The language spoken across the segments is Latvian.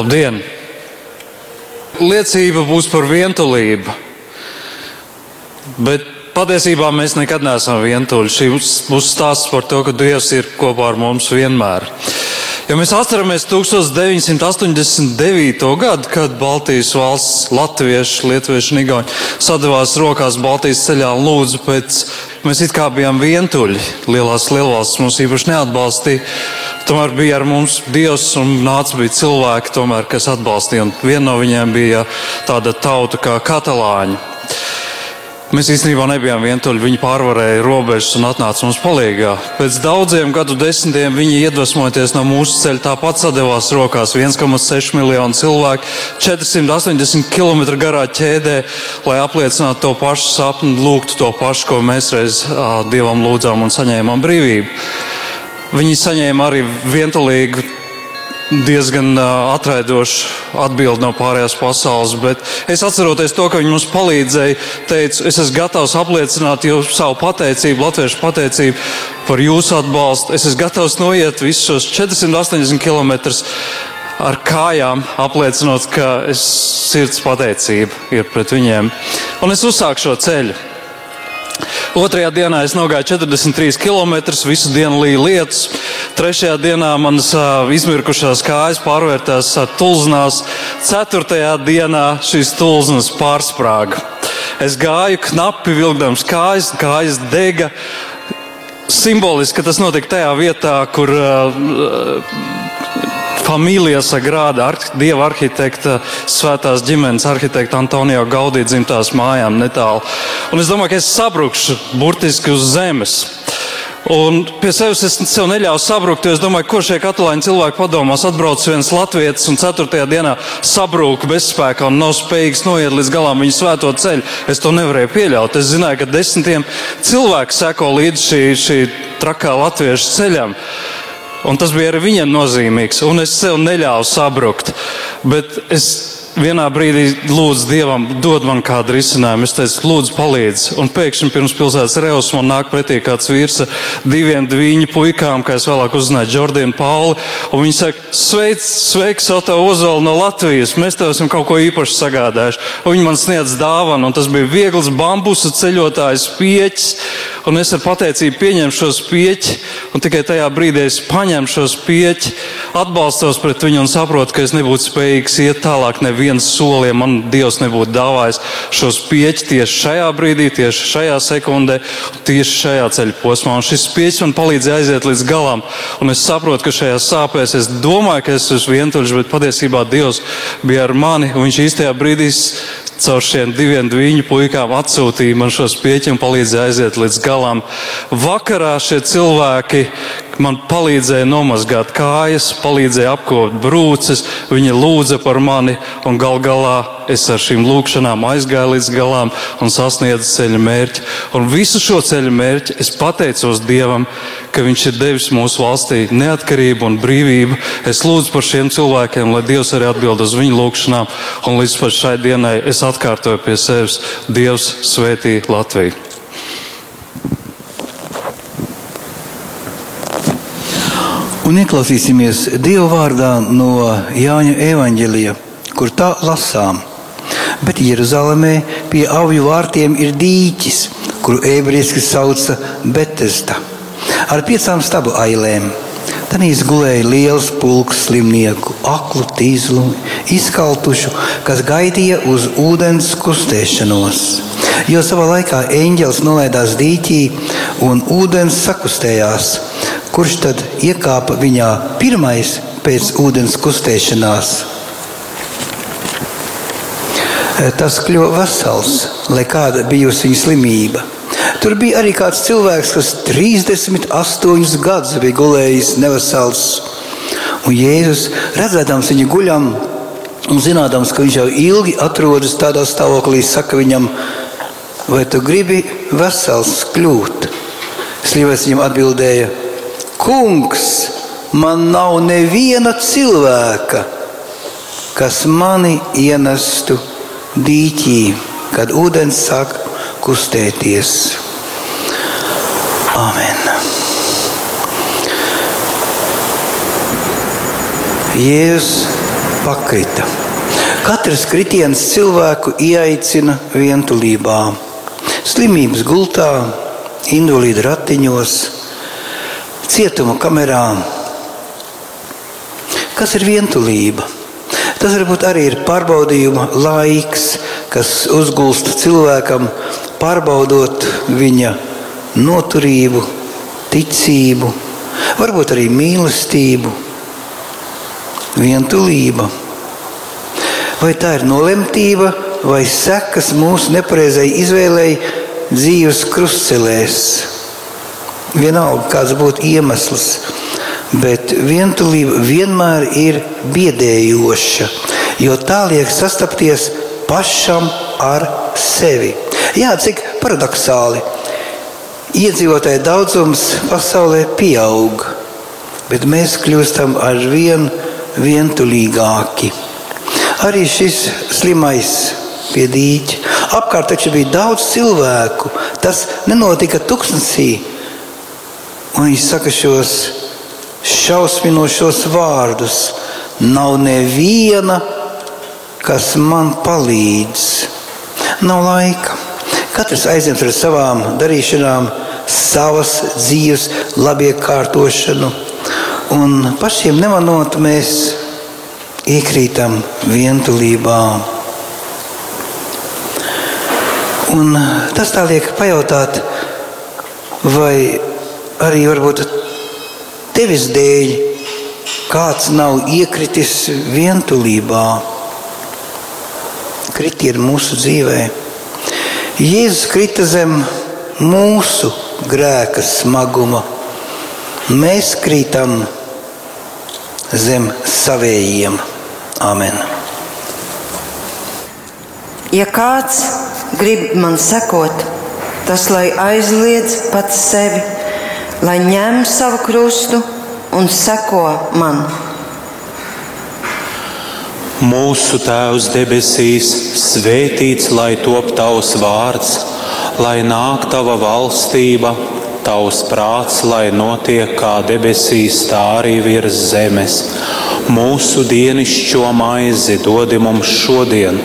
Labdien! Liecība būs par vientulību. Bet patiesībā mēs nekad neesam vientuļi. Šī būs stāsts par to, ka Dievs ir kopā ar mums vienmēr. Ja mēs atceramies 1989. gadu, kad Baltijas valsts latvieši, lietuvieši un igauni sadavās rokās Baltijas ceļā un lūdzu pēc, mēs it kā bijām vientuļi, lielās lielvalstis mūs īpaši neatbalstīja. Tomēr bija ar mums Dievs un nāca bija cilvēki, tomēr, kas atbalstīja. Un viena no viņiem bija tāda tauta kā katalāņi. Mēs īstenībā nebijām vientuļi. Viņi pārvarēja robežas un atnāca mums palīdzīgā. Pēc daudziem gadu desmitiem viņi iedvesmojoties no mūsu ceļa tāpat sadavās rokās 1,6 miljonu cilvēku 480 km garā ķēdē, lai apliecinātu to pašu sapni, lūgtu to pašu, ko mēs reiz Dievam lūdzām un saņēmām brīvību. Viņi saņēma arī vientulīgu diezgan atraidošu atbildi no pārējās pasaules, bet es atceroties to, ka viņi mums palīdzēja, teicu, es esmu gatavs apliecināt jūsu savu pateicību, latviešu pateicību par jūsu atbalstu. Es esmu gatavs noiet visus šos 480 km ar kājām, apliecinot, ka es sirds pateicība ir pret viņiem. Un es uzsāku šo ceļu. Otrajā dienā es nogāju 43 km, visu dienu līja lietus. Trešajā dienā manas uh, izmirkušās kājas pārvērtās uh, tulznās. Ceturtajā dienā šīs tulznas pārsprāga. Es gāju knapi vilkdams kājas, kājas dega. Simboliski, tas notika tajā vietā, kur uh, Familija Sagrāda, arh dieva arhitekta, svētās ģimenes arhitekta Antonio Gaudī dzimtās mājām netālu. Un es domāju, ka es sabrukšu burtiski uz zemes. Un pie sevis es sev neļauju sabrukt, jo es domāju, ko šie katalāņi cilvēki padomās. Atbrauc viens latvietis un ceturtajā dienā sabrūk bezspēkā un nav spējīgs noiet līdz galam viņa svēto ceļu. Es to nevarēju pieļaut. Es zināju, ka desmitiem cilvēku seko līdz šī, šī trakā latviešu ceļam. Un tas bija arī viņam nozīmīgs, un es sev neļāvu sabrukt. Bet es vienā brīdī lūdzu Dievam, dod man kādu risinājumu. Es teicu, lūdzu, palīdzi. Un pēkšņi pirms pilsētas reus man nāk pretī kāds vīrs ar diviem dviņu puikām, kā es vēlāk uzzināju, Jordānu Pauli. Un viņi saka, sveic, sveiks, Oto Ozolu no Latvijas. Mēs tev esam kaut ko īpaši sagādājuši. Un viņi man sniedz dāvanu, un tas bija viegls bambusu ceļotājs pieķis. Un es ar pateicību pieņemu šo spieķi, un tikai tajā brīdī es paņemu šo spieķi, atbalstos pret viņu un saprotu, ka es nebūtu spējīgs iet tālāk neviens soli, ja man Dievs nebūtu dāvājis šo spieķi tieši šajā brīdī, tieši šajā sekundē, tieši šajā ceļa posmā. Un šis spieķis man palīdzēja aiziet līdz galam, un es saprotu, ka šajā sāpēs es domāju, ka es esmu vientuļš, bet patiesībā Dievs bija ar mani, un viņš īstajā brīdī caur šiem diviem viņu puikām atsūtīja man šos pieķi un palīdzēja aiziet līdz galam. Vakarā šie cilvēki man palīdzēja nomazgāt kājas, palīdzēja apkopot brūces, viņi lūdza par mani, un gal galā es ar šīm lūkšanām aizgāju līdz galam un sasniedzu ceļa mērķi. Un visu šo ceļa mērķi es pateicos Dievam, ka Viņš ir devis mūsu valstī neatkarību un brīvību. Es lūdzu par šiem cilvēkiem, lai Dievs arī atbild uz viņu lūgšanām, un līdz pat šai dienai es atkārtoju pie sevis Dievs svētī Latviju. Un ieklausīsimies Dieva vārdā no Jāņa evaņģelija, kur tā lasām. Bet Jeruzalemē pie avju vārtiem ir dīķis, kuru ebrejiski sauca Betesda, ar piecām stabu ailēm. Tanīs gulēja liels pulks slimnieku, aklu, tīzlu, izkaltušu, kas gaidīja uz ūdens kustēšanos. Jo savā laikā eņģelis nolaidās dīķī un ūdens sakustējās kurš tad iekāpa viņā pirmais pēc ūdens kustēšanās. Tas kļuva vesels, lai kāda bijusi viņa slimība. Tur bija arī kāds cilvēks, kas 38 gadus bija gulējis nevesels. Un Jēzus, redzēdams viņu guļam, un zinādams, ka viņš jau ilgi atrodas tādā stāvoklī, saka viņam, vai tu gribi vesels kļūt? Slimais viņam atbildēja, Kungs, man nav neviena cilvēka, kas mani ienestu dīķī, kad ūdens sāk kustēties. Amen. Jēzus pakrita. Katrs kritiens cilvēku ieaicina vientulībā, slimības gultā, invalīdu ratiņos, cietuma kamerā. Kas ir vientulība? Tas varbūt arī ir pārbaudījuma laiks, kas uzgulst cilvēkam, pārbaudot viņa noturību, ticību, varbūt arī mīlestību, vientulība. Vai tā ir nolemtība vai sekas mūsu nepareizai izvēlei dzīves krustcelēs? Vienalga, kāds būtu iemesls, bet vientulība vienmēr ir biedējoša, jo tā liek sastapties pašam ar sevi. Jā, cik paradoxāli. Iedzīvotāju daudzums pasaulē pieaug, bet mēs kļūstam ar vien vientulīgāki. Arī šis slimais pie dīķa. Apkārt taču bija daudz cilvēku. Tas nenotika tuksnesī. Un viņš saka šos šausminošos vārdus. Nav neviena, kas man palīdz. Nav laika. Katrs aizņems ar savām darīšanām, savas dzīves labiekārtošanu. Un pašiem nemanot, mēs iekrītam vientulībā. Un tas tā liek pajautāt, vai arī varbūt tevis dēļ kāds nav iekritis vientulībā, kritieni mūsu dzīvē. Jēzus krita zem mūsu grēka smaguma. Mēs krītam zem savējiem. Amen. Ja kāds grib man sekot, tas lai aizliedz pats sevi, lai ņem savu krustu un seko man. Mūsu Tēvs debesīs, svētīts lai top tavs vārds, lai nāk tava valstība, tavs prāts, lai notiek kā debesīs, tā arī virs zemes. Mūsu dienascho maizi dod mums šodien,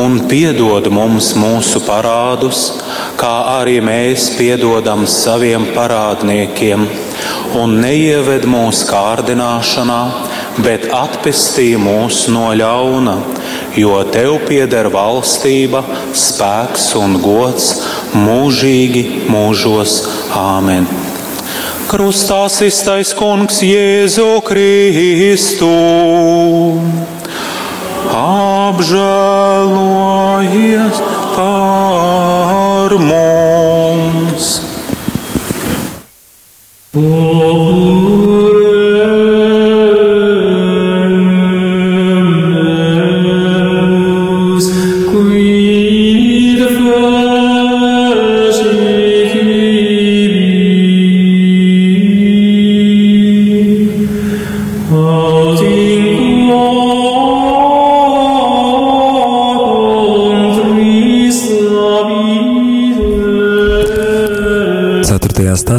un piedod mums mūsu parādus, kā arī mēs piedodam saviem parādniekiem. Un neieved mūsu kārdināšanā, bet atpestī mūs no ļauna, jo tev pieder valstība, spēks un gods mūžīgi mūžos. Āmen! Krustā iztais kungs Jēzu Kristu. Apžēlojies par mums! Ceturtajā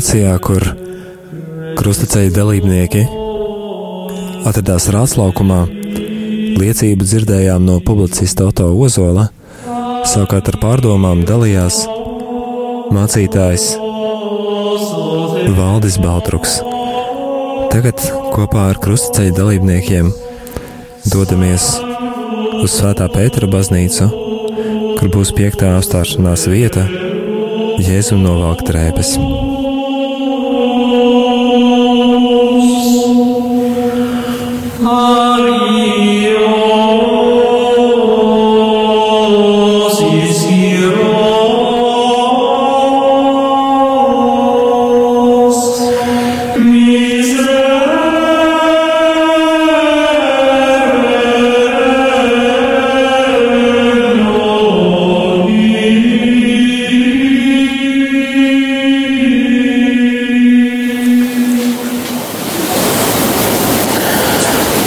stācijā, kur krustaceļa dalībnieki atradās Rātslaukumā, liecību dzirdējām no publicista Oto Ozola, savukārt ar pārdomām dalījās mācītājs Valdis Baltruks. Tagad kopā ar krustaceļa dalībniekiem dodamies uz Svētā Pētera baznīcu, kur būs piektā apstāšanās vieta Jēzum novelk drēbes.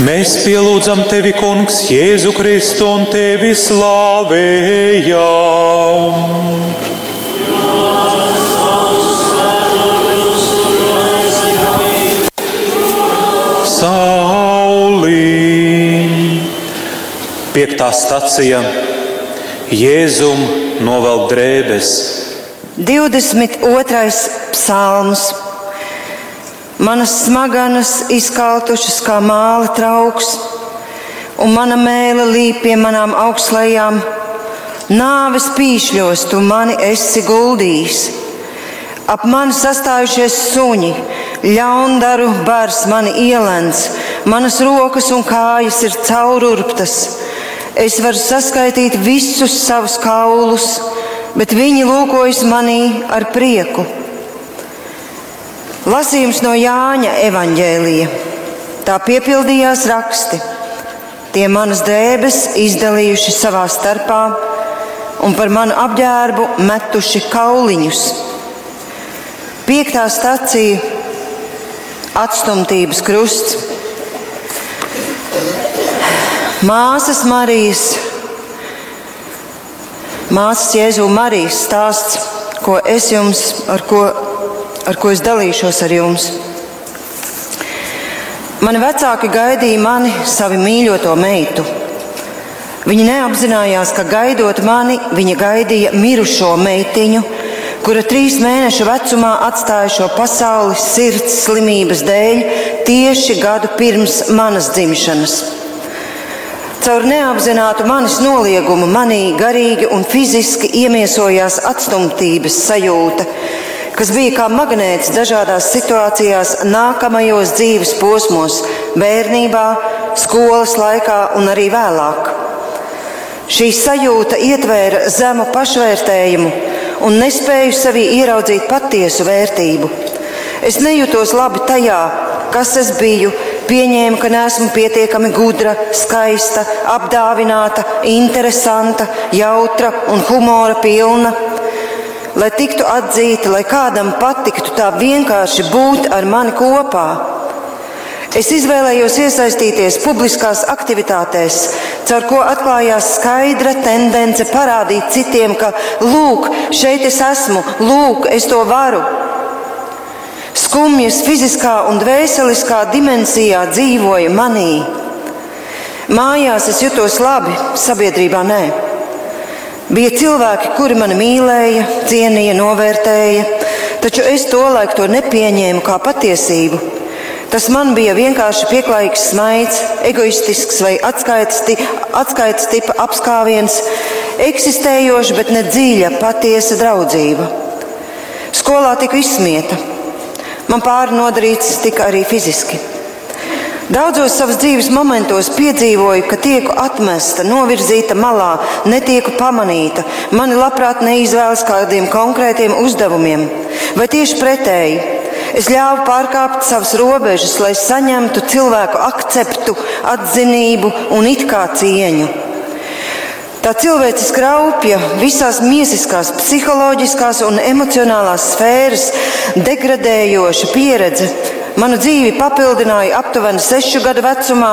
Mēs pielūdzam tevi, Kungs, Jēzu Kristu un tevi slavējam. Saulī Piektā stacija Jēzum novelk drēbes. 22. psalms. Manas smaganas izkaltušas kā māla trauks, un mana mēlē līp pie manām augslējām. Nāves pīšļos tu mani esi guldījis. Ap mani sastājušies suņi, ļaundaru bars mani ielens, manas rokas un kājas ir caururptas. Es varu saskaitīt visus savus kaulus, bet viņi lūkojas manī ar prieku. Lasījums no Jāņa evaņģēlija. Tā piepildījās raksti. Tie manas drēbes izdalījuši savā starpā un par manu apģērbu metuši kauliņus. Piektā stacija - atstumtības krusts. Māsas Marijas, māsas Jēzu Marijas stāsts, ko es jums, ar ko, ar ko es dalīšos ar jums. Mani vecāki gaidīja mani, savu mīļoto meitu. Viņi neapzinājās, ka gaidot mani, viņa gaidīja mirušo meitiņu, kura trīs mēnešu vecumā atstāja šo pasauli sirds slimības dēļ tieši gadu pirms manas dzimšanas. Caur neapzinātu manis noliegumu manī garīgi un fiziski iemiesojās atstumtības sajūta, kas bija kā magnēts dažādās situācijās, nākamajos dzīves posmos, bērnībā, skolas laikā un arī vēlāk. Šī sajūta ietvēra zemu pašvērtējumu un nespēju sevī ieraudzīt patiesu vērtību. Es nejūtos labi tajā, kas es biju, pieņēmu, ka neesmu pietiekami gudra, skaista, apdāvināta, interesanta, jautra un humora pilna. Lai tiktu atzīta, lai kādam patiktu tā vienkārši būt ar mani kopā. Es izvēlējos iesaistīties publiskās aktivitātēs, caur ko atklājās skaidra tendence parādīt citiem, ka, lūk, šeit es esmu, lūk, es to varu. Skumjas fiziskā un dvēseliskā dimensijā dzīvoja manī. Mājās es jutos labi, sabiedrībā nē. Bija cilvēki, kuri mani mīlēja, cienīja, novērtēja, taču es tolaik to nepieņēmu kā patiesību. Tas man bija vienkārši pieklājīgs smaids, egoistisks vai atskaites tipa apskāviens, eksistējoša, bet ne dziļa, patiesa draudzība. Skolā tika izsmieta, Man pāri nodarīts tika arī fiziski. Daudzos savas dzīves momentos piedzīvoju, ka tieku atmesta, novirzīta malā, netieku pamanīta. Mani labprāt neizvēlas kādiem konkrētiem uzdevumiem, vai tieši pretēji. Es ļāvu pārkāpt savas robežas, lai saņemtu cilvēku akceptu, atzinību un it kā cieņu. Tā cilvēces kraupja visās mūziskās, psiholoģiskās un emocionālās sfēras degradējoša pieredze manu dzīvi papildināja aptuveni sešu gadu vecumā,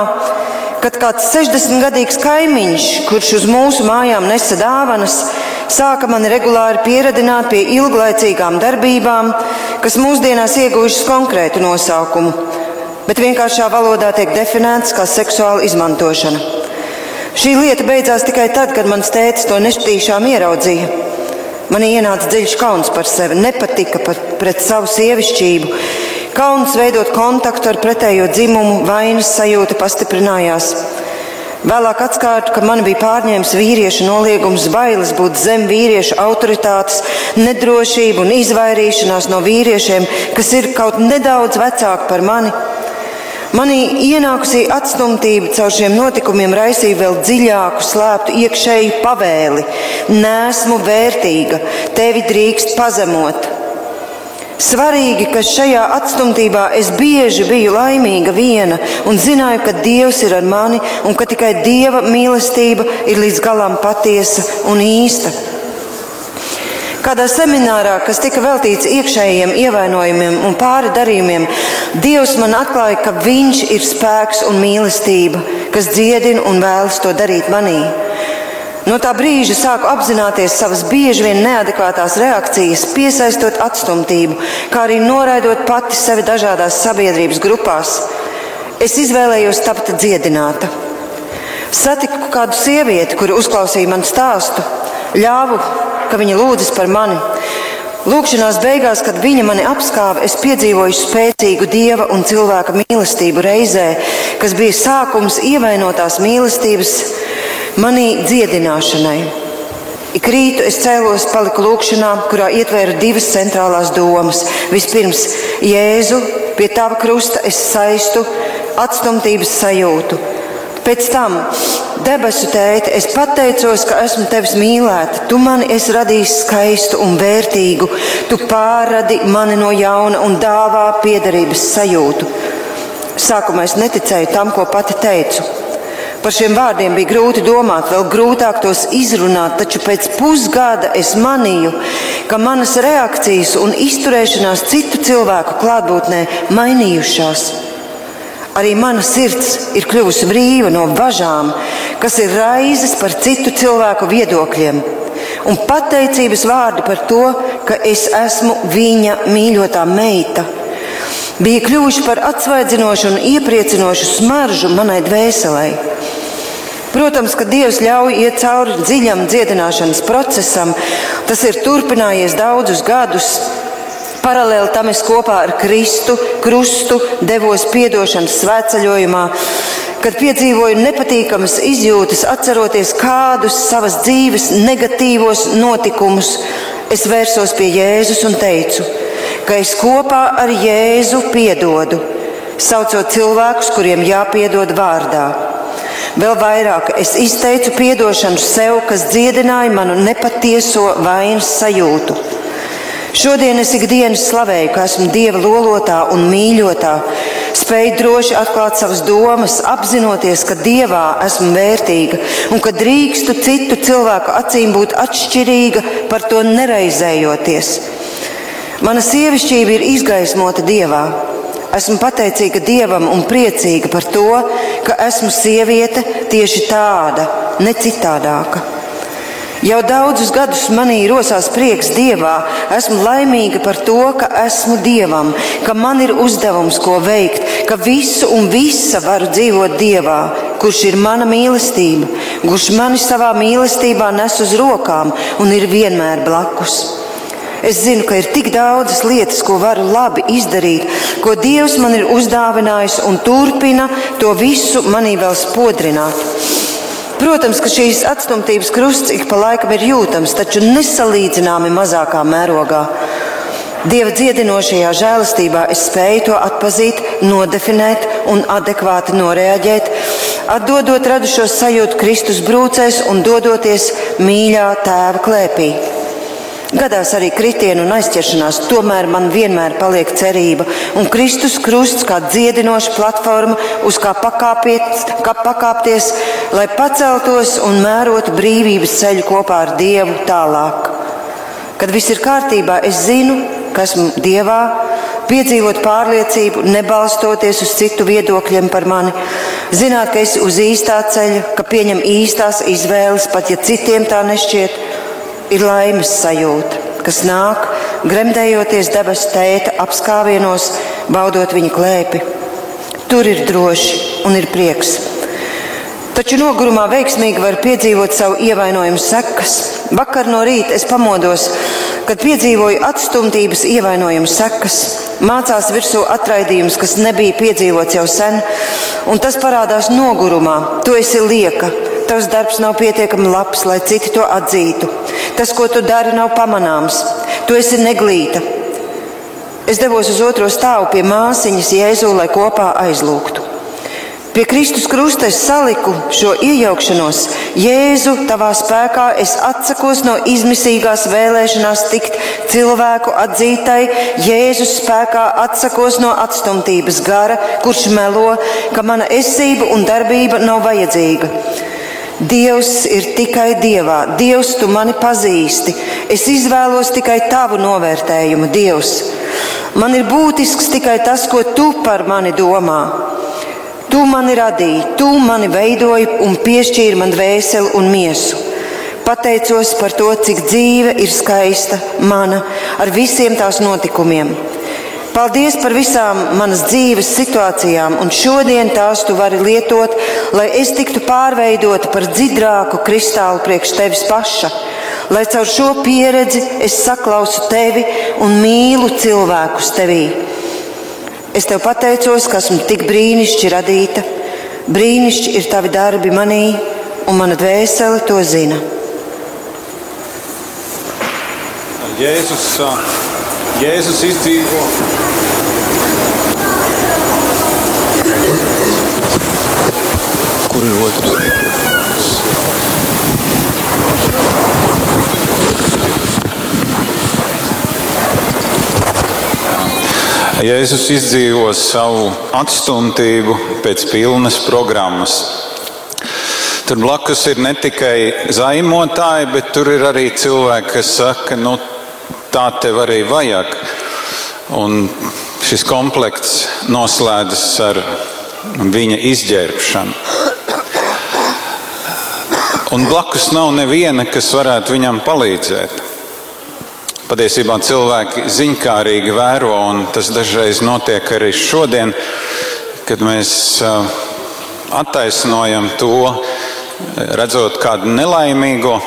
kad kāds 60-gadīgs kaimiņš, kurš uz mūsu mājām nesa dāvanas, sāka mani regulāri pieredināt pie ilglaicīgām darbībām, kas mūsdienās ieguvušas konkrētu nosaukumu, bet vienkāršā valodā tiek definēts kā seksuāla izmantošana. Šī lieta beidzās tikai tad, kad mans tēvs to nešķīšām ieraudzīja. Man ienāca dziļš kauns par sevi, nepatika par, pret savu sievišķību. Kauns veidot kontaktu ar pretējo dzimumu, vainas sajūta pastiprinājās. Vēlāk atklāju, ka man bija pārņēmis vīriešu noliegums, bailes būt zem vīriešu autoritātes, nedrošība un izvairīšanās no vīriešiem, kas ir kaut nedaudz vecāki par mani. Manī ienākusī atstumtība caur šiem notikumiem raisīja vēl dziļāku, slēptu iekšēju pavēli. Nesmu vērtīga, tevi drīkst pazemot. Svarīgi, ka šajā atstumtībā es bieži biju laimīga viena un zināju, ka Dievs ir ar mani un ka tikai Dieva mīlestība ir līdz galam patiesa un īsta. Kādā seminārā, kas tika veltīts iekšējiem ievainojumiem un pāri darījumiem, Dievs man atklāja, ka Viņš ir spēks un mīlestība, kas dziedina un vēlas to darīt manī. No tā brīža sāku apzināties savas bieži vien neadekvātās reakcijas, piesaistot atstumtību, kā arī noraidot pati sevi dažādās sabiedrības grupās. Es izvēlējos tapt dziedināta. Satiku kādu sievieti, kura uzklausīja manu stāstu, ļāvu, ka viņa lūdzas par mani. Lūkšanās beigās, kad viņa mani apskāva, es piedzīvoju spēcīgu dieva un cilvēka mīlestību reizē, kas bija sākums ievainotās mīlestības manī dziedināšanai. Ik rītu es cēlos, paliku lūkšanā, kurā ietvēru divas centrālās domas. Vispirms, Jēzu, pie tava krusta es saistu atstumtības sajūtu. Pēc tam, debesu tēti, es pateicos, ka esmu tevis mīlēta. Tu mani esi radījis skaistu un vērtīgu. Tu pārradi mani no jauna un dāvā piederības sajūtu. Sākumā es neticēju tam, ko pati teicu. Par šiem vārdiem bija grūti domāt, vēl grūtāk tos izrunāt, taču pēc pusgada es manīju, ka manas reakcijas un izturēšanās citu cilvēku klātbūtnē mainījušās. Arī mana sirds ir kļuvusi brīva no bažām, kas ir raizes par citu cilvēku viedokļiem, un pateicības vārdi par to, ka es esmu viņa mīļotā meita. Bija kļuvuši par atsvaidzinošu un iepriecinošu smaržu manai dvēselē. Protams, ka Dievs ļauj iet cauri dziļam dziedināšanas procesam. Tas ir turpinājies daudzus gadus. Paralēli tam es kopā ar Kristu krustu devos piedošanas svētceļojumā, kad piedzīvoju nepatīkamas izjūtas, atceroties kādus savas dzīves negatīvos notikumus. Es vērsos pie Jēzus un teicu, ka es kopā ar Jēzu piedodu, saucot cilvēkus, kuriem jāpiedod vārdā. Vēl vairāk es izteicu atdošanu sev, kas dziedināja manu nepatieso vainas sajūtu. Šodien es ikdienas slavēju, ka esmu Dieva lolotā un mīļotā, spēju droši atklāt savas domas, apzinoties, ka Dievā esmu vērtīga un ka drīkstu citu cilvēku acīm būt atšķirīga, par to nereizējoties. Mana sievišķība ir izgaismota Dievā. Esmu pateicīga Dievam un priecīga par to, ka esmu sieviete tieši tāda, ne citādāka. Jau daudzus gadus manī rosās prieks Dievā. Esmu laimīga par to, ka esmu Dievam, ka man ir uzdevums, ko veikt, ka visu un visa varu dzīvot Dievā, kurš ir mana mīlestība, kurš mani savā mīlestībā nes uz rokām un ir vienmēr blakus. Es zinu, ka ir tik daudzas lietas, ko varu labi izdarīt, ko Dievs man ir uzdāvinājis un turpina to visu manī vēl spodrināt. Protams, ka šīs atstumtības krusts ik pa laikam ir jūtams, taču nesalīdzināmi mazākā mērogā. Dieva dziedinošajā žēlastībā es spēju to atpazīt, nodefinēt un adekvāti noreaģēt, atdodot radušo sajūtu Kristus brūcēs un dodoties mīļā tēva klēpī. Gadās arī kritieni un aizķeršanās, tomēr man vienmēr paliek cerība. Un Kristus krusts kā dziedinoša platforma, uz kā, pakāpiet, kā pakāpties, lai paceltos un mērotu brīvības ceļu kopā ar Dievu tālāk. Kad viss ir kārtībā, es zinu, ka esmu Dievā, piedzīvot pārliecību, nebalstoties uz citu viedokļiem par mani, zināt, ka esi uz īstā ceļa, ka pieņem īstās izvēles, pat ja citiem tā nešķiet ir laimes sajūta, kas nāk, gremdējoties debesu tēta apskāvienos, baudot viņa klēpi. Tur ir droši un ir prieks. Taču nogurumā veiksmīgi var piedzīvot savu ievainojumu sekas. Vakar no rīta es pamodos, kad piedzīvoju atstumtības ievainojumu sekas. Mācās virsū atraidījums, kas nebija piedzīvots jau sen, un tas parādās nogurumā. Tu esi lieka, tavs darbs nav pietiekami labs, lai citi to atzītu. Tas, ko tu dari, nav pamanāms. Tu esi neglīta. Es devos uz otro stāvu pie māsiņas Jēzu, lai kopā aizlūgtu. Pie Kristus krusta es saliku šo iejaukšanos. Jēzu, tavā spēkā es atsakos no izmisīgās vēlēšanās tikt cilvēku atzītai. Jēzus spēkā atsakos no atstumtības gara, kurš melo, ka mana esība un darbība nav vajadzīga. Dievs ir tikai Dievā. Dievs, tu mani pazīsti. Es izvēlos tikai tavu novērtējumu, Dievs. Man ir būtisks tikai tas, ko tu par mani domā. Tu mani radīji, tu mani veidoji un piešķīri man dvēseli un miesu. Pateicos par to, cik dzīve ir skaista, mana, ar visiem tās notikumiem. Paldies par visām manas dzīves situācijām, un šodien tās tu vari lietot, lai es tiktu pārveidota par dziļāku kristālu priekš tevis paša, lai caur šo pieredzi es saklausu tevi un mīlu cilvēkus tevī. Es tev pateicos, ka esmu tik brīnišķīgi radīta. Brīnišķīgi ir tavi darbi manī, un mana dvēsele to zina. Jēzus, Jēzus izdzīvo. Kur ir otrs? Jēzus izdzīvo savu atstumtību pēc pilnas programmas. Tur blakus ir ne tikai zaimotāji, bet tur ir arī cilvēki, kas saka, nu, tā tev arī vajag. Un šis komplekts noslēdzas ar viņa izģērbšanu. Un blakus nav neviena, kas varētu viņam palīdzēt. Patiesībā cilvēki ziņkārīgi vēro, un tas dažreiz notiek arī šodien, kad mēs attaisnojam to, redzot kādu nelaimīgo,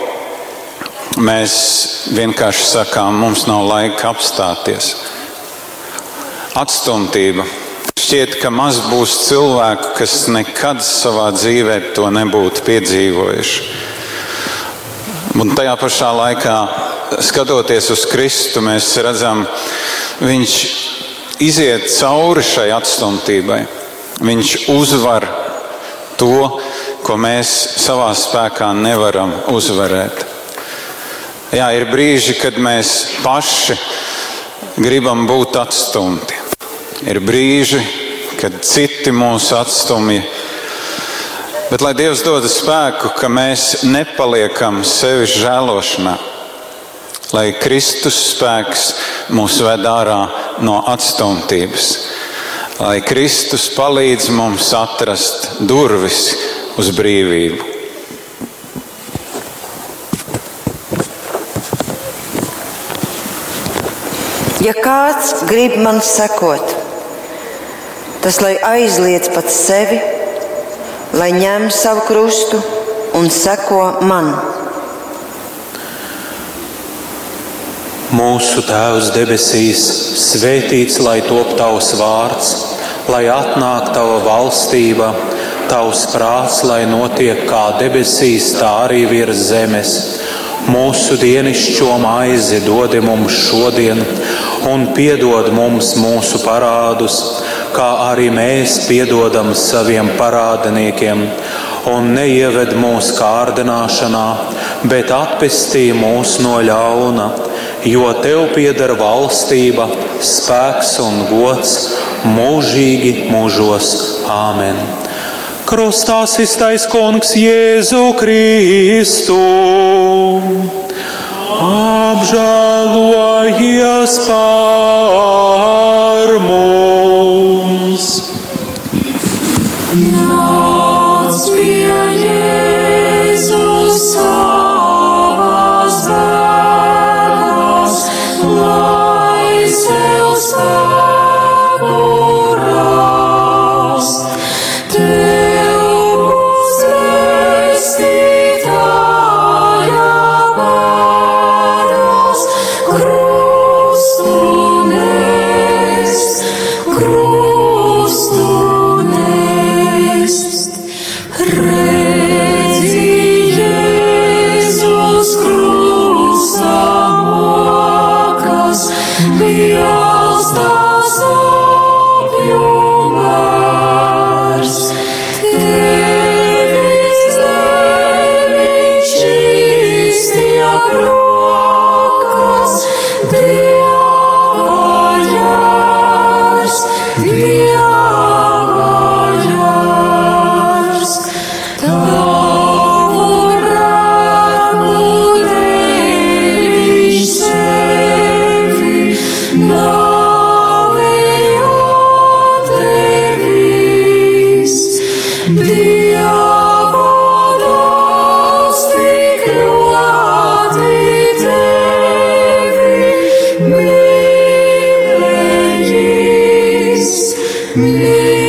mēs vienkārši sakām, mums nav laika apstāties. Atstumtība. Šķiet, ka maz būs cilvēku, kas nekad savā dzīvē to nebūtu piedzīvojuši. Un tajā pašā laikā, skatoties uz Kristu, mēs redzam, viņš iziet cauri šai atstumtībai. Viņš uzvar to, ko mēs savā spēkā nevaram uzvarēt. Jā, ir brīži, kad mēs paši gribam būt atstumti. Ir brīži, kad citi mūs atstumj. Bet lai Dievs dod spēku, ka mēs nepaliekam sevi žēlošanā, lai Kristus spēks mūs ved ārā no atstumtības, lai Kristus palīdz mums atrast durvis uz brīvību. Ja kāds grib man sekot, tas lai aizliedz pats sevi, lai ņem savu krustu un seko man. Mūsu Tēvs debesīs, svētīts lai top tavs vārds, lai atnāk tava valstība, tavs prāts, lai notiek kā debesīs, tā arī virs zemes. Mūsu dienascho maizi dod mums šodien, un piedod mums mūsu parādus, kā arī mēs piedodam saviem parādniekiem, un neieved mūsu kārdināšanā, bet atpestī mūs no ļauna, jo tev pieder valstība, spēks un gods mūžīgi mūžos. Āmen! Krustā iztais kungs Jēzu Kristu. Apžēlojies par mums! Yeah.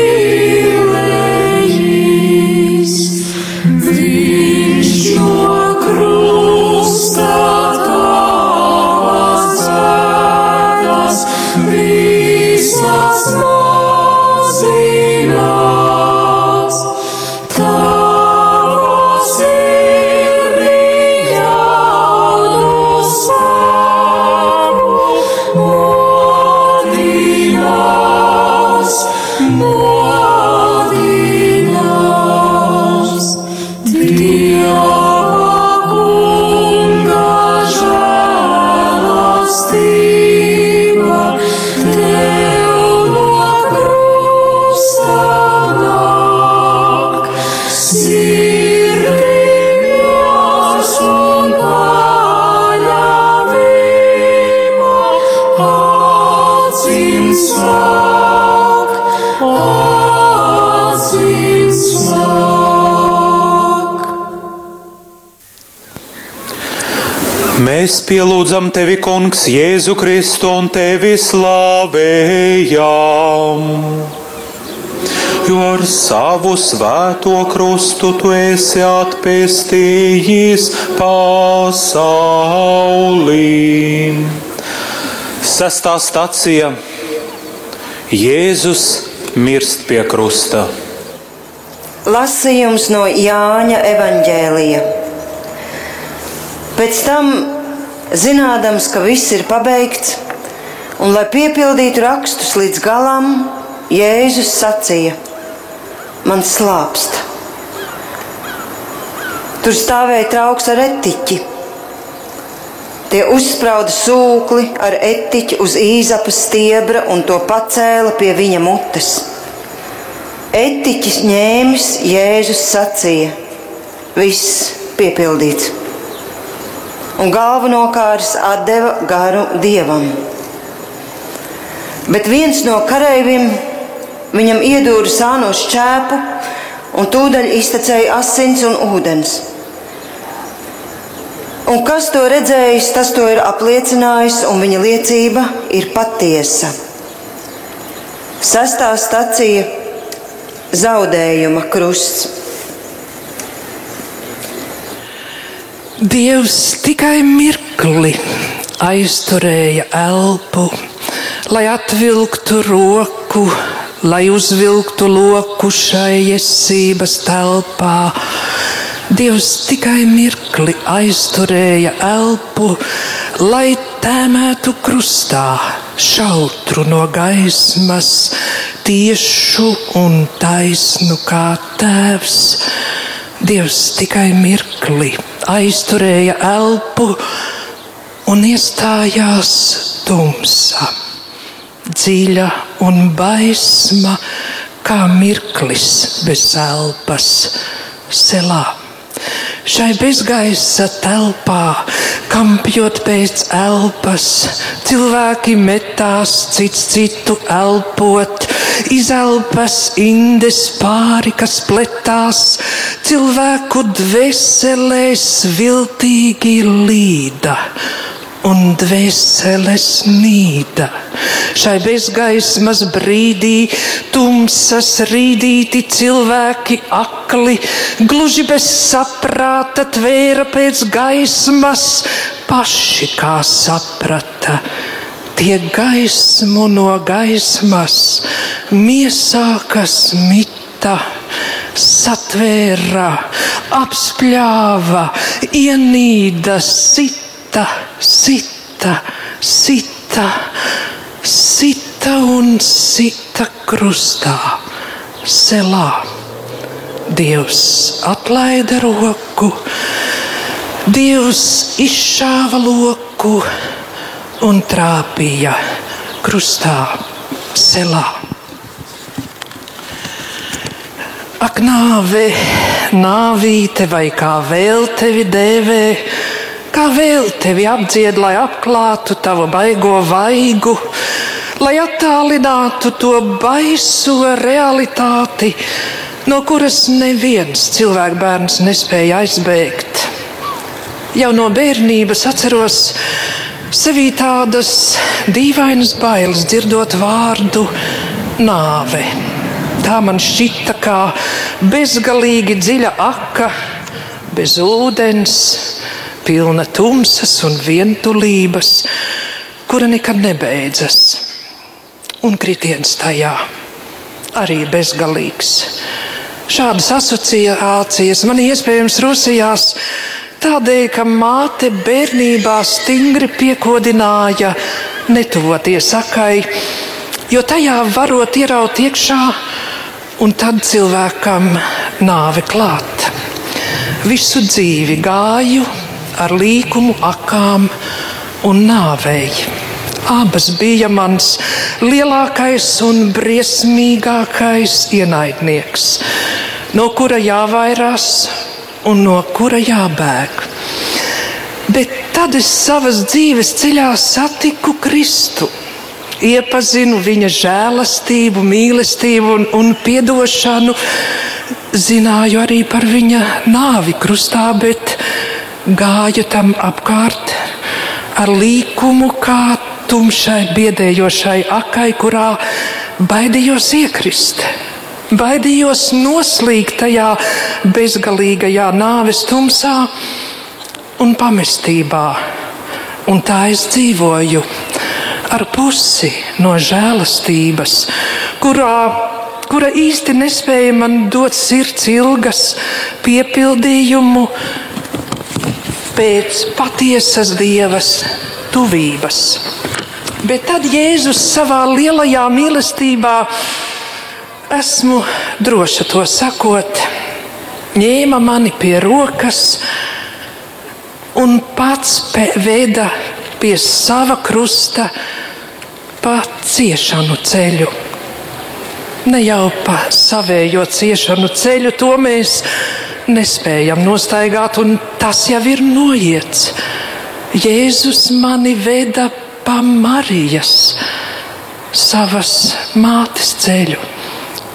Mēs pielūdzam tevi, Kungs, Jēzu Kristu un tevi slavējam. Jo ar savu svēto krustu tu esi atpestījis pasaulī. Sestā stacija Jēzus mirst pie krusta. Lasījums no Jāņa evaņģēlija. Pēc tam, zinādams, ka viss ir pabeigts, un lai piepildītu rakstus līdz galam, Jēzus sacīja: Man slāpst. Tur stāvēja trauks ar etiķi. Tie uzsprauda sūkli ar etiķi uz īzapas stiebra un to pacēla pie viņa mutes. Etiķis ņēmis, Jēzus sacīja: Viss piepildīts. Un galvenokārt deva garu dievam. Bet viens no kareiviem viņam iedūra sāno šķēpu, un tūdaļ iztecēja asins un ūdens. Un kas to redzējis, tas to ir apliecinājis, un viņa liecība ir patiesa. Sestā stacija - zaudējuma krusts. Dievs tikai mirkli aizturēja elpu, lai atvilktu roku, lai uzvilktu loku šai esības telpā. Dievs tikai mirkli aizturēja elpu, lai tēmētu krustā šautru no gaismas, tiešu un taisnu kā tēvs. Dievs tikai mirkli aizturēja elpu un iestājās tumsa, dziļa un baisma, kā mirklis bez elpas, selā. Šai bezgaisa telpā, kampjot pēc elpas, cilvēki metās cits citu elpot, izelpas indes pāri, kas pletās, cilvēku dvēselēs viltīgi līda un dvēseles nīda. Šai bezgaismas brīdī tumsas rīdīti cilvēki akli, gluži bez saprāta tvēra pēc gaismas, paši kā saprata. Tie gaismu no gaismas, miesā, kas mita, satvēra, apspļāva, ienīda, sita sita, sita, sita, sita un sita krustā, selā. Dievs atlaida roku, Dievs izšāva loku un trāpīja krustā, selā. Ak, nāve, nāvīte vai kā vēl tevi dēvē, kā vēl tevi apdzied, lai apklātu tavu baigo vaigu, lai attālinātu to baiso realitāti, no kuras neviens cilvēks bērns nespēja aizbēgt. Jau no bērnības atceros sevī tādas dīvainas bailes, dzirdot vārdu nāve. Tā man šķita kā bezgalīgi dziļa aka, bez ūdens, pilna tumsas un vientulības, kura nekad nebeidzas. Un kritiens tajā arī bezgalīgs. Šādas asociācijas man iespējams rosījās tādēļ, ka māte bērnībā stingri piekodināja netuvoties sakai, jo tajā varot ieraut iekšā un tad cilvēkam nāve klāt. Visu dzīvi gāju ar līkumu, akām un nāvēju. Abas bija mans lielākais un briesmīgākais ienaidnieks, no kura jāvairās un no kura jābēg. Bet tad es savas dzīves ceļā satiku Kristu iepazinu viņa žēlastību, mīlestību un, un atdošanu. Zināju arī par viņa nāvi krustā, bet gāju tam apkārt ar līkumu kā tumšai, biedējošai akai, kurā baidījos iekrist. Baidījos noslīgt tajā bezgalīgajā nāves tumsā un pamestībā. Un tā es dzīvoju ar pusi no žēlastības, kurā, kura īsti nespēja man dot sirds ilgas piepildījumu pēc patiesas dievas tuvības. Bet tad Jēzus savā lielajā mīlestībā, esmu droša to sakot, ņēma mani pie rokas un pats pe- veda pie sava krusta pa ciešanu ceļu. Ne jau pa savējo ciešanu ceļu, to mēs nespējam nostaigāt, un tas jau ir noiets. Jēzus mani veda pa Marijas, savas mātes ceļu,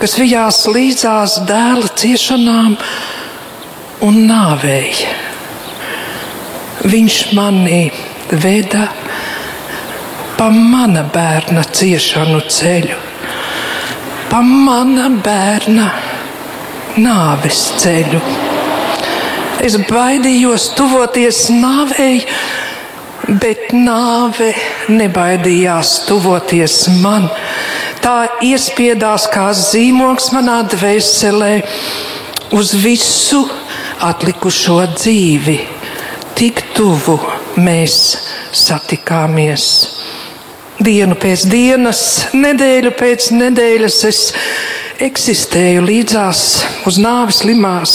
kas vijās līdzās dēla ciešanām un nāvēja. Viņš mani veda pa mana bērna ciešanu ceļu, pa mana bērna nāves ceļu. Es baidījos tuvoties nāvei, bet nāve nebaidījās tuvoties man. Tā iespiedās kā zīmogs manā dvēselē uz visu atlikušo dzīvi. Tik tuvu mēs satikāmies. Dienu pēc dienas, nedēļu pēc nedēļas es eksistēju līdzās uz nāves limās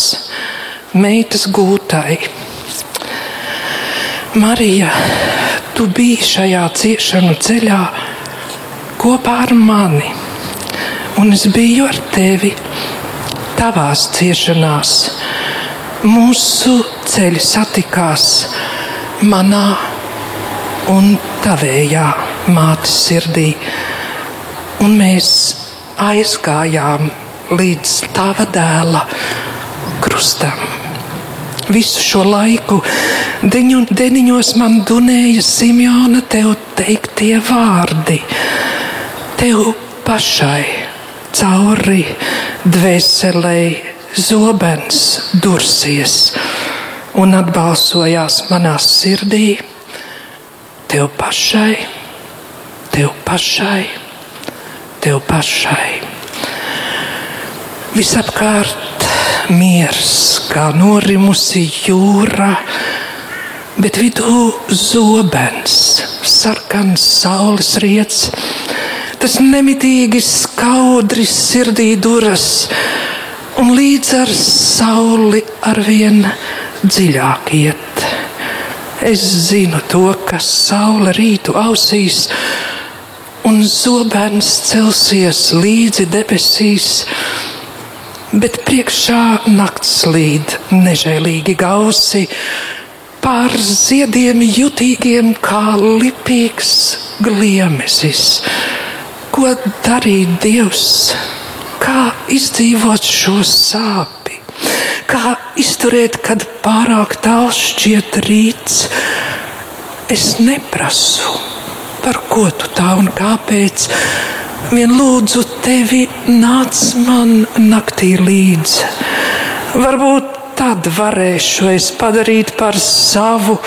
meitas gūtai. Marija, tu biji šajā ciešanu ceļā kopā ar mani, un es biju ar tevi tavās ciešanās. Mūsu ceļi satikās manā un tavējā mātes sirdī, un mēs aizgājām līdz tava dēla krustam. Visu šo laiku deņu, deniņos man dunēja Simjona tev teiktie vārdi. Tev pašai cauri dvēselēji zobens dursies un atbalsojās manā sirdī. Tev pašai, tev pašai, tev pašai. Visapkārt miers, kā norimusi jūra, bet vidū zobens, sarkans saules riets. Tas nemitīgi skaudri sirdī duras, un līdz ar sauli arvien dziļāk iet. Es zinu to, ka saule rītu ausīs, un zobens celsies līdzi debesīs, bet priekšā nakts līd nežēlīgi gausi, pār ziediem jutīgiem kā lipīgs gliemesis. Ko darīt Dievs? Kā izdzīvot šo sāpi? Kā izturēt, kad pārāk tāls šķiet rīts? Es neprasu, par ko tu tā un kāpēc. Vien lūdzu tevi nāc man naktī līdzi. Varbūt tad varēšu es padarīt par savu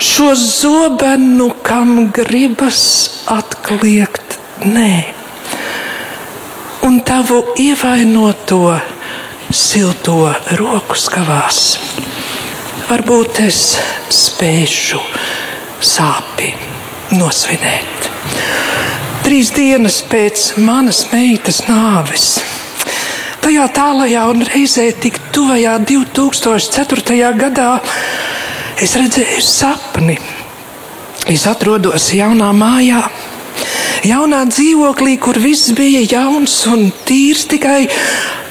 šo zobenu, kam gribas atkliegt nē. Un tavu ievainoto silto roku skavās. Varbūt es spēšu sāpi nosvinēt. Trīs dienas pēc manas meitas nāves. Tajā tālajā un reizē tik tuvajā 2004. gadā es redzēju sapni. Es atrodos jaunā mājā, jaunā dzīvoklī, kur viss bija jauns un tīrs, tikai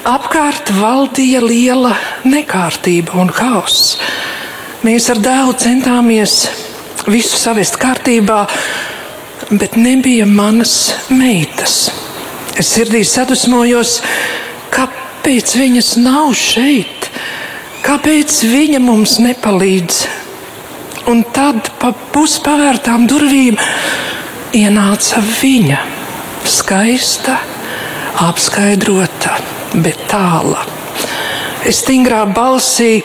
apkārt valdīja liela nekārtība un hauss. Mēs ar dēlu centāmies visu savest kārtībā, bet nebija manas meitas. Es sirdī sadusmojos, kāpēc viņas nav šeit, kāpēc viņa mums nepalīdz. un tad pa puspavērtām durvīm ienāca viņa, skaista, apskaidrota, bet tāla. Stingrā balsī,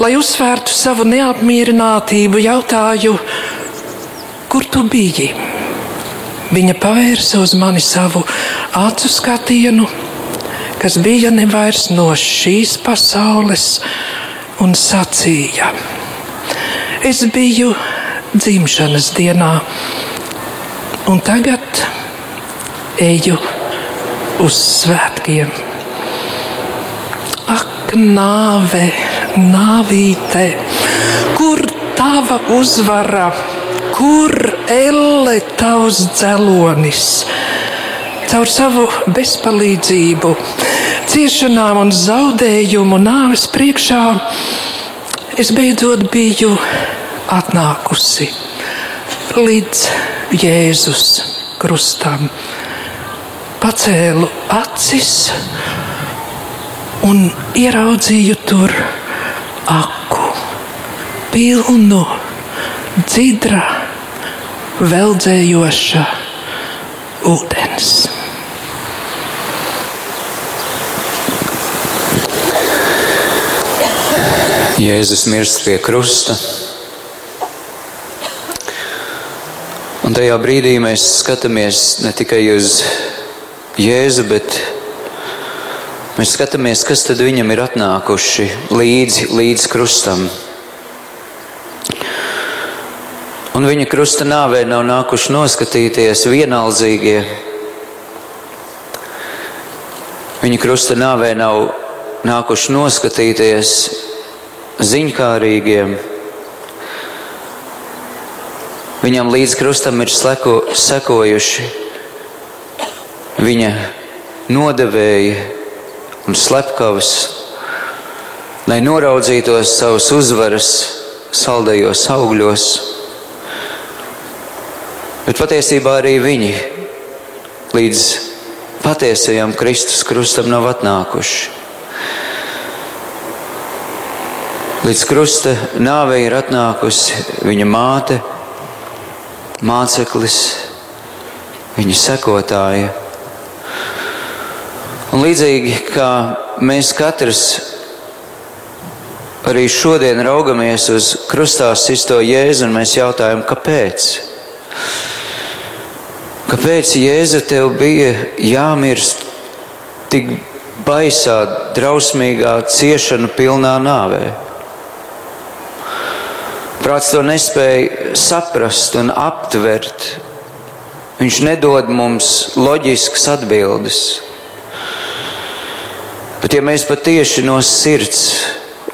lai uzsvērtu savu neapmierinātību, jautāju, kur tu biji? Viņa pavērsa uz mani savu acu skatienu, kas bija nevairs no šīs pasaules, un sacīja: Es biju dzimšanas dienā, un tagad eju uz svētkiem. Ak, nāve, nāvīte, kur tava uzvara, kur elle tavs dzelonis? Caur savu bezpalīdzību, ciešanām un zaudējumu nāves priekšā es beidzot biju atnākusi līdz Jēzus krustam. Pacēlu acis un ieraudzīju tur aku, pilnu, dzidra, veldzējoša ūdens. Jēzus mirst pie krusta. Un tajā brīdī mēs skatāmies ne tikai uz Jēzu, bet mēs skatāmies, kas tad viņam ir atnākuši līdzi, līdz krustam. Un viņa krusta nāvē nav nākuši noskatīties vienaldzīgie. Viņa krusta nāvē nav nākuši noskatīties ziņkārīgiem. Viņam līdz krustam ir sleko, sekojuši viņa nodevēji un slepkavas, lai noraudzītos savus uzvaras saldajos augļos. Bet patiesībā arī viņi līdz patiesajam Kristus krustam nav atnākuši. Līdz krusta nāvei ir atnākusi viņa māte, māceklis, viņa sekotāja. Un līdzīgi kā mēs katrs arī šodien raugamies uz krustā sisto jēzu, un mēs jautājam, kāpēc? Kāpēc Jēzu tev bija jāmirst tik baisā, drausmīgā, ciešanu pilnā nāvē? Prāts to nespēja saprast un aptvert. Viņš nedod mums loģiskas atbildes. Bet, ja mēs patiesi no sirds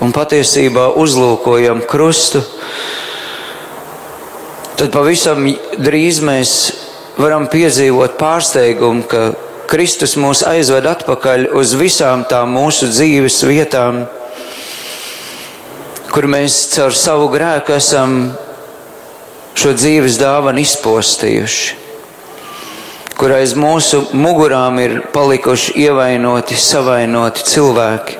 un patiesībā uzlūkojam krustu, tad pavisam drīz mēs varam piedzīvot pārsteigumu, ka Kristus mūs aizved atpakaļ uz visām tām mūsu dzīves vietām, kur mēs caur savu grēku esam šo dzīves dāvanu izpostījuši, kur aiz mūsu mugurām ir palikuši ievainoti, savainoti cilvēki,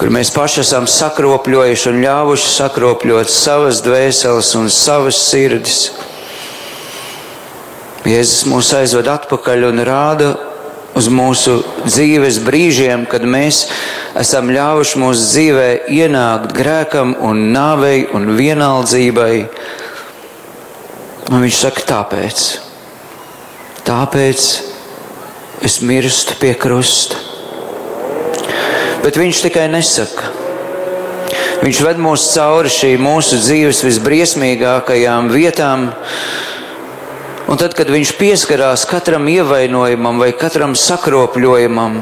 kur mēs paši esam sakropļojuši un ļāvuši sakropļot savas dvēseles un savas sirdis. Jēzus mūs aizved atpakaļ un rāda uz mūsu dzīves brīžiem, kad mēs esam ļāvuši mūsu dzīvē ienākt grēkam un nāvei un vienaldzībai. Un viņš saka, tāpēc, tāpēc es mirstu pie krusta. Bet viņš tikai nesaka. Viņš ved mūs cauri šī mūsu dzīves visbriesmīgākajām vietām, Un tad, kad viņš pieskarās katram ievainojumam vai katram sakropļojumam,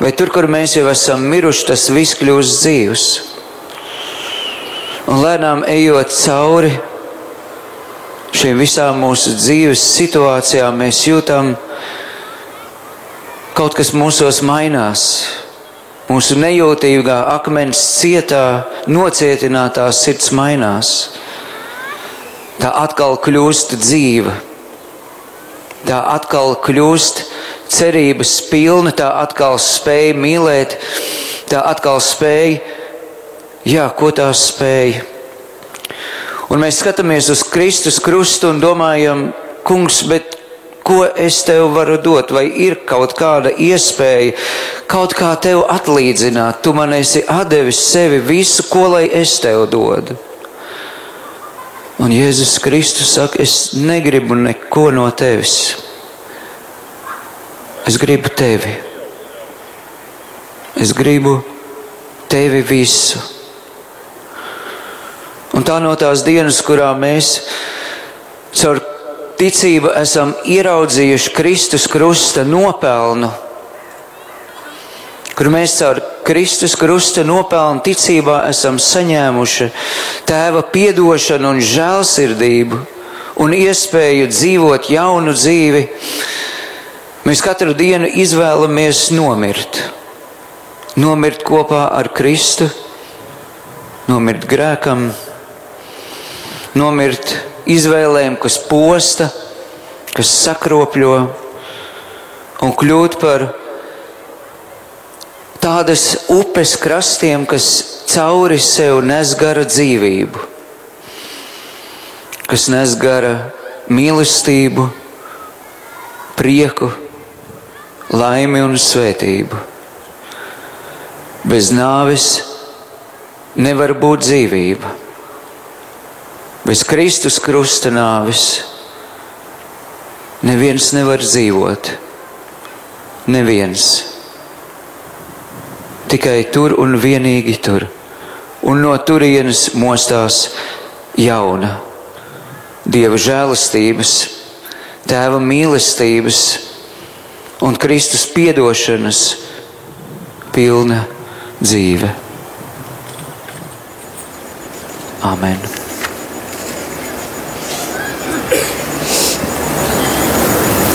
vai tur, kur mēs jau esam miruši, tas viss kļūst dzīves. Un lēnām ejot cauri šīm visām mūsu dzīves situācijām, mēs jūtam, kaut kas mūsos mainās. Mūsu nejūtīgā akmens cietā, nocietinātā sirds mainās tā atkal kļūst dzīva. Tā atkal kļūst cerības pilna, tā atkal spēja mīlēt, tā atkal spēja, jā, ko tā spēja? Un mēs skatāmies uz Kristus krustu un domājam, kungs, bet ko es tev varu dot, vai ir kaut kāda iespēja kaut kā tev atlīdzināt? Tu man esi devis sevi visu, ko lai es tev dodu. Un Jēzus Kristus saka, es negribu neko no tevis. Es gribu tevi. Es gribu tevi visu. Un tā no tās dienas, kurā mēs caur ticību esam ieraudzījuši Kristus krusta nopelnu, kur mēs caur Kristus krusta nopelnu ticībā esam saņēmuši tēva piedošanu un žēlsirdību un iespēju dzīvot jaunu dzīvi, mēs katru dienu izvēlamies nomirt. Nomirt kopā ar Kristu, nomirt grēkam, nomirt izvēlēm, kas posta, kas sakropļo, un kļūt par tādas upes krastiem, kas cauri sev nes gara dzīvību, kas nes gara mīlestību, prieku, laimi un svētību. Bez nāves nevar būt dzīvība. Bez Kristus krusta nāves neviens nevar dzīvot. Neviens. Tikai tur un vienīgi tur. Un no turienes mostās jauna Dieva žēlastības, Tēva mīlestības un Kristus piedošanas pilna dzīve. Amen.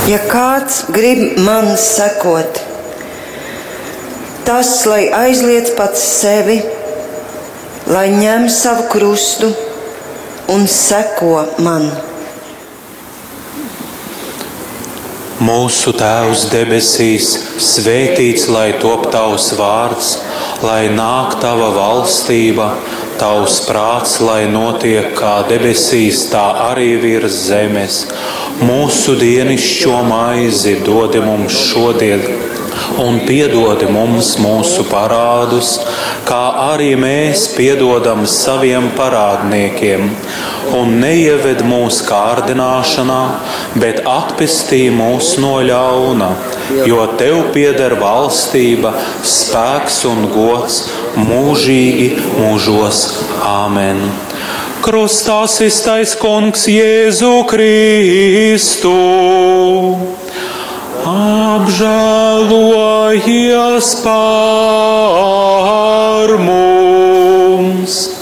Ja kāds grib man sekot, tas lai aizliedz pats sevi, lai ņem savu krustu un seko man. Mūsu Tēvs debesīs, svētīts lai top tavs vārds, lai nāk tava valstība, tavs prāts, lai notiek kā debesīs, tā arī virs zemes. Mūsu dienascho maizi dod mums šodien, un piedod mums mūsu parādus, kā arī mēs piedodam saviem parādniekiem. Un neieved mūsu kārdināšanā, bet atpestī mūs no ļauna, jo tev pieder valstība, spēks un gods mūžīgi mūžos. Āmen! krustā sistais kungs Jēzu Kristu. Apžēlojies pār mums!